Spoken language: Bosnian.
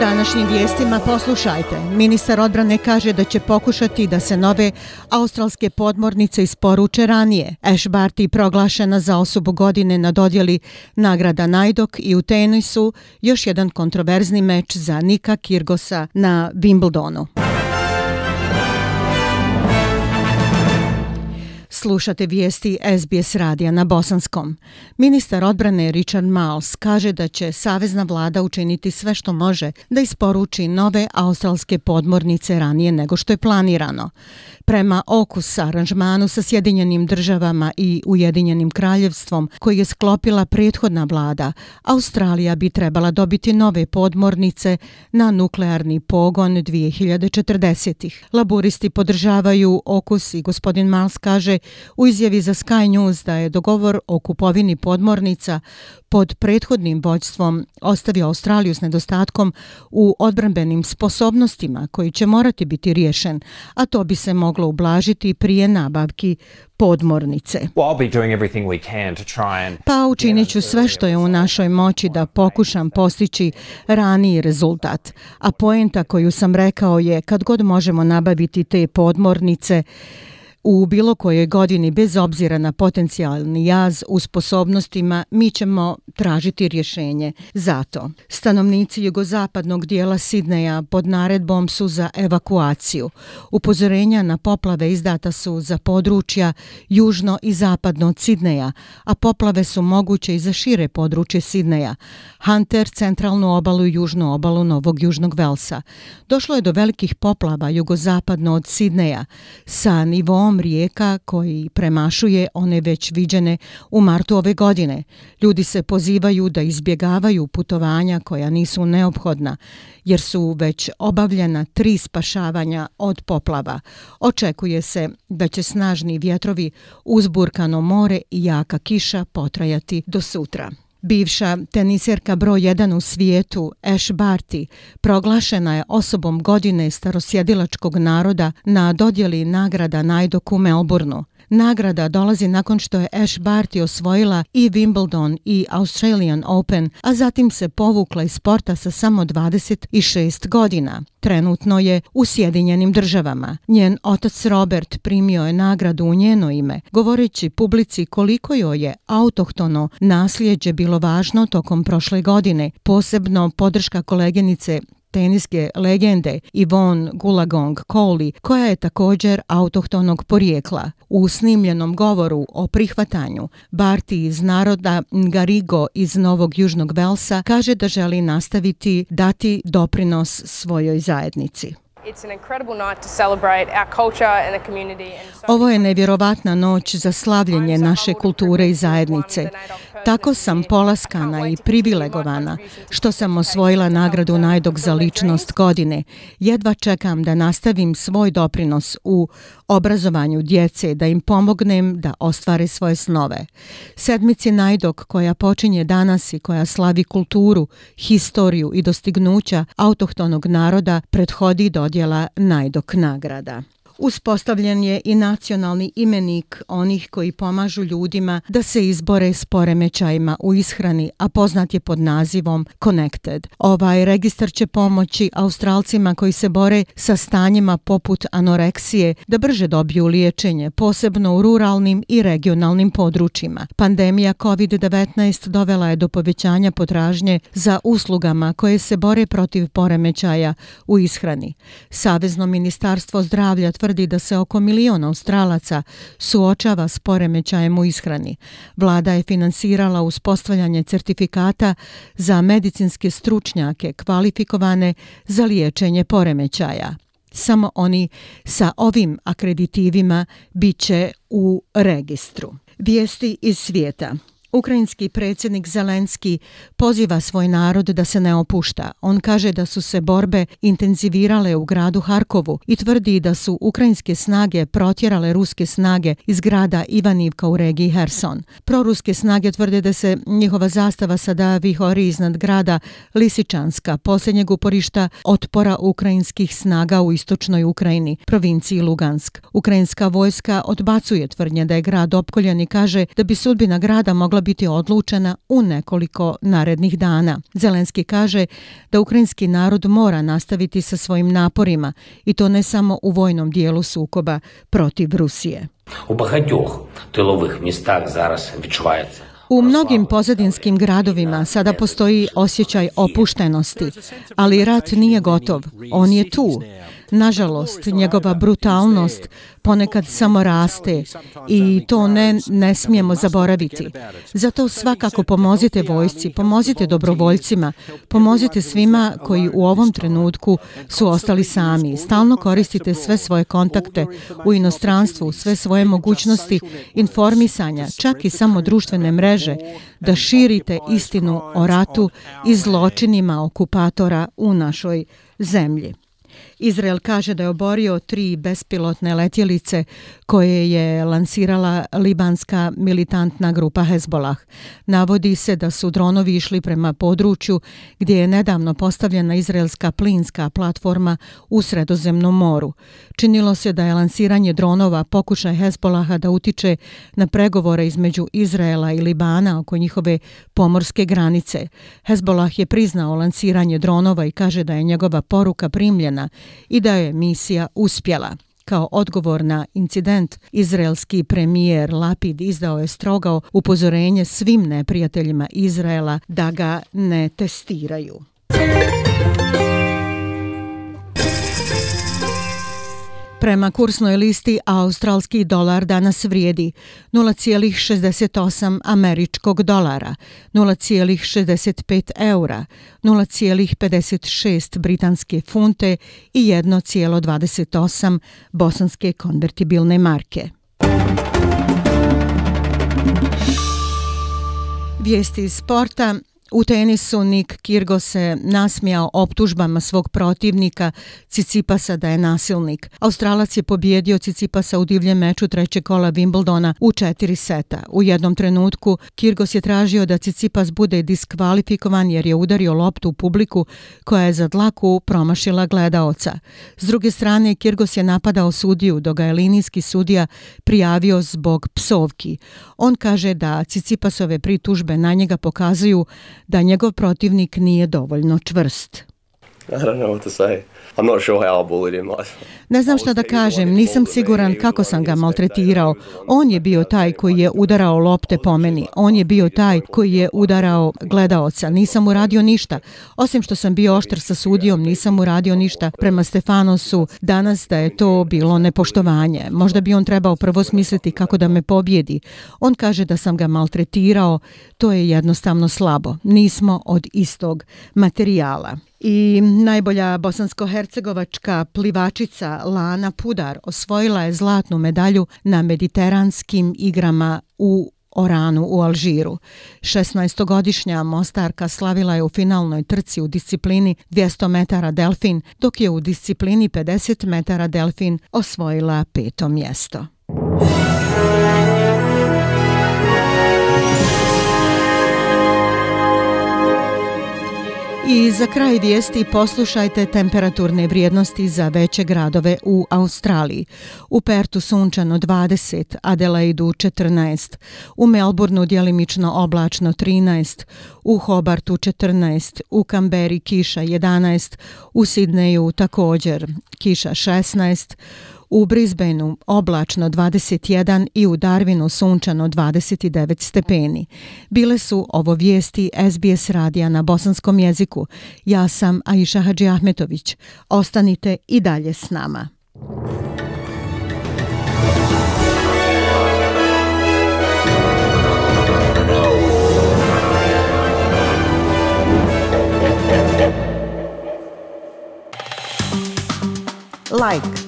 Današnjim vijestima poslušajte. Ministar odbrane kaže da će pokušati da se nove australske podmornice isporuče ranije. Ash Barty proglašena za osobu godine na dodjeli nagrada Najdok i u tenisu još jedan kontroverzni meč za Nika Kirgosa na Wimbledonu. Slušate vijesti SBS radija na Bosanskom. Ministar odbrane Richard Miles kaže da će Savezna vlada učiniti sve što može da isporuči nove australske podmornice ranije nego što je planirano. Prema okus aranžmanu sa Sjedinjenim državama i Ujedinjenim kraljevstvom koji je sklopila prethodna vlada, Australija bi trebala dobiti nove podmornice na nuklearni pogon 2040-ih. Laburisti podržavaju okus i gospodin Mals kaže u izjavi za Sky News da je dogovor o kupovini podmornica pod prethodnim vođstvom ostavio Australiju s nedostatkom u odbranbenim sposobnostima koji će morati biti riješen, a to bi se moglo ublažiti prije nabavki podmornice. Pa učinit ću sve što je u našoj moći da pokušam postići raniji rezultat. A poenta koju sam rekao je kad god možemo nabaviti te podmornice, U bilo kojoj godini, bez obzira na potencijalni jaz u sposobnostima, mi ćemo tražiti rješenje. Zato, stanovnici jugozapadnog dijela Sidneja pod naredbom su za evakuaciju. Upozorenja na poplave izdata su za područja južno i zapadno od Sidneja, a poplave su moguće i za šire područje Sidneja. Hunter, centralnu obalu i južnu obalu Novog Južnog Velsa. Došlo je do velikih poplava jugozapadno od Sidneja sa nivom rijeka koji premašuje one već viđene u martu ove godine. Ljudi se pozivaju da izbjegavaju putovanja koja nisu neophodna jer su već obavljena tri spašavanja od poplava. Očekuje se da će snažni vjetrovi, uzburkano more i jaka kiša potrajati do sutra. Bivša teniserka broj 1 u svijetu, Ash Barty, proglašena je osobom godine starosjedilačkog naroda na dodjeli nagrada Najdoku Melbourneu. Nagrada dolazi nakon što je Ash Barty osvojila i Wimbledon i Australian Open, a zatim se povukla iz sporta sa samo 26 godina. Trenutno je u Sjedinjenim državama. Njen otac Robert primio je nagradu u njeno ime, govoreći publici koliko joj je autohtono nasljeđe bilo važno tokom prošle godine, posebno podrška kolegenice teniske legende Yvonne Gulagong Coley, koja je također autohtonog porijekla. U snimljenom govoru o prihvatanju, Barti iz naroda Ngarigo iz Novog Južnog Velsa kaže da želi nastaviti dati doprinos svojoj zajednici. Ovo je nevjerovatna noć za slavljenje naše kulture i zajednice. Tako sam polaskana i privilegovana što sam osvojila nagradu Najdog za ličnost godine. Jedva čekam da nastavim svoj doprinos u obrazovanju djece, da im pomognem da ostvare svoje snove. Sedmici Najdog koja počinje danas i koja slavi kulturu, historiju i dostignuća autohtonog naroda prethodi dodjela Najdog nagrada. Uspostavljen je i nacionalni imenik onih koji pomažu ljudima da se izbore s poremećajima u ishrani, a poznat je pod nazivom Connected. Ovaj registar će pomoći Australcima koji se bore sa stanjima poput anoreksije da brže dobiju liječenje, posebno u ruralnim i regionalnim područjima. Pandemija COVID-19 dovela je do povećanja potražnje za uslugama koje se bore protiv poremećaja u ishrani. Savezno ministarstvo zdravlja tvrdi tvrdi da se oko miliona australaca suočava s poremećajem u ishrani. Vlada je finansirala uspostavljanje certifikata za medicinske stručnjake kvalifikovane za liječenje poremećaja. Samo oni sa ovim akreditivima bit će u registru. Vijesti iz svijeta. Ukrajinski predsjednik Zelenski poziva svoj narod da se ne opušta. On kaže da su se borbe intenzivirale u gradu Harkovu i tvrdi da su ukrajinske snage protjerale ruske snage iz grada Ivanivka u regiji Herson. Proruske snage tvrde da se njihova zastava sada vihori iznad grada Lisičanska, posljednjeg uporišta otpora ukrajinskih snaga u istočnoj Ukrajini, provinciji Lugansk. Ukrajinska vojska odbacuje tvrdnje da je grad opkoljen i kaže da bi sudbina grada mogla mogla biti odlučena u nekoliko narednih dana. Zelenski kaže da ukrajinski narod mora nastaviti sa svojim naporima i to ne samo u vojnom dijelu sukoba protiv Rusije. У багатьох тилових містах зараз відчувається U mnogim pozadinskim gradovima sada postoji osjećaj opuštenosti, ali rat nije gotov. On je tu. Nažalost, njegova brutalnost ponekad samo raste i to ne, ne smijemo zaboraviti. Zato svakako pomozite vojsci, pomozite dobrovoljcima, pomozite svima koji u ovom trenutku su ostali sami. Stalno koristite sve svoje kontakte u inostranstvu, sve svoje mogućnosti informisanja, čak i samo društvene mreže, da širite istinu o ratu i zločinima okupatora u našoj zemlji. Izrael kaže da je oborio tri bespilotne letjelice koje je lansirala libanska militantna grupa Hezbolah. Navodi se da su dronovi išli prema području gdje je nedavno postavljena izraelska plinska platforma u Sredozemnom moru. Činilo se da je lansiranje dronova pokušaj Hezbolaha da utiče na pregovore između Izraela i Libana oko njihove pomorske granice. Hezbolah je priznao lansiranje dronova i kaže da je njegova poruka primljena i da je misija uspjela. Kao odgovor na incident, izraelski premijer Lapid izdao je strogao upozorenje svim neprijateljima Izraela da ga ne testiraju. Prema kursnoj listi, australski dolar danas vrijedi 0,68 američkog dolara, 0,65 eura, 0,56 britanske funte i 1,28 bosanske konvertibilne marke. Vijesti iz sporta. U tenisu Nik Kirgo se nasmijao optužbama svog protivnika Cicipasa da je nasilnik. Australac je pobjedio Cicipasa u divljem meču trećeg kola Wimbledona u četiri seta. U jednom trenutku Kirgos je tražio da Cicipas bude diskvalifikovan jer je udario loptu u publiku koja je za dlaku promašila gledaoca. S druge strane, Kirgos je napadao sudiju dok ga je linijski sudija prijavio zbog psovki. On kaže da Cicipasove pritužbe na njega pokazuju da njegov protivnik nije dovoljno čvrst. I don't know what to say. I'm not sure how I bullied him. Ne znam šta da kažem, nisam siguran kako sam ga maltretirao. On je bio taj koji je udarao lopte po meni. On je bio taj koji je udarao gledaoca. Nisam uradio ništa. Osim što sam bio oštar sa sudijom, nisam uradio ništa prema Stefanosu. Danas da je to bilo nepoštovanje. Možda bi on trebao prvo smisliti kako da me pobjedi. On kaže da sam ga maltretirao. To je jednostavno slabo. Nismo od istog materijala. I najbolja bosansko-hercegovačka plivačica Lana Pudar osvojila je zlatnu medalju na mediteranskim igrama u Oranu u Alžiru. 16-godišnja Mostarka slavila je u finalnoj trci u disciplini 200 metara delfin, dok je u disciplini 50 metara delfin osvojila peto mjesto. I za kraj vijesti poslušajte temperaturne vrijednosti za veće gradove u Australiji. U Pertu sunčano 20, Adelaidu 14, u Melbourneu djelimično oblačno 13, u Hobartu 14, u Kamberi kiša 11, u Sidneju također kiša 16, u Brisbaneu oblačno 21 i u Darwinu sunčano 29 stepeni. Bile su ovo vijesti SBS radija na bosanskom jeziku. Ja sam Aisha Hadži Ahmetović. Ostanite i dalje s nama. Like,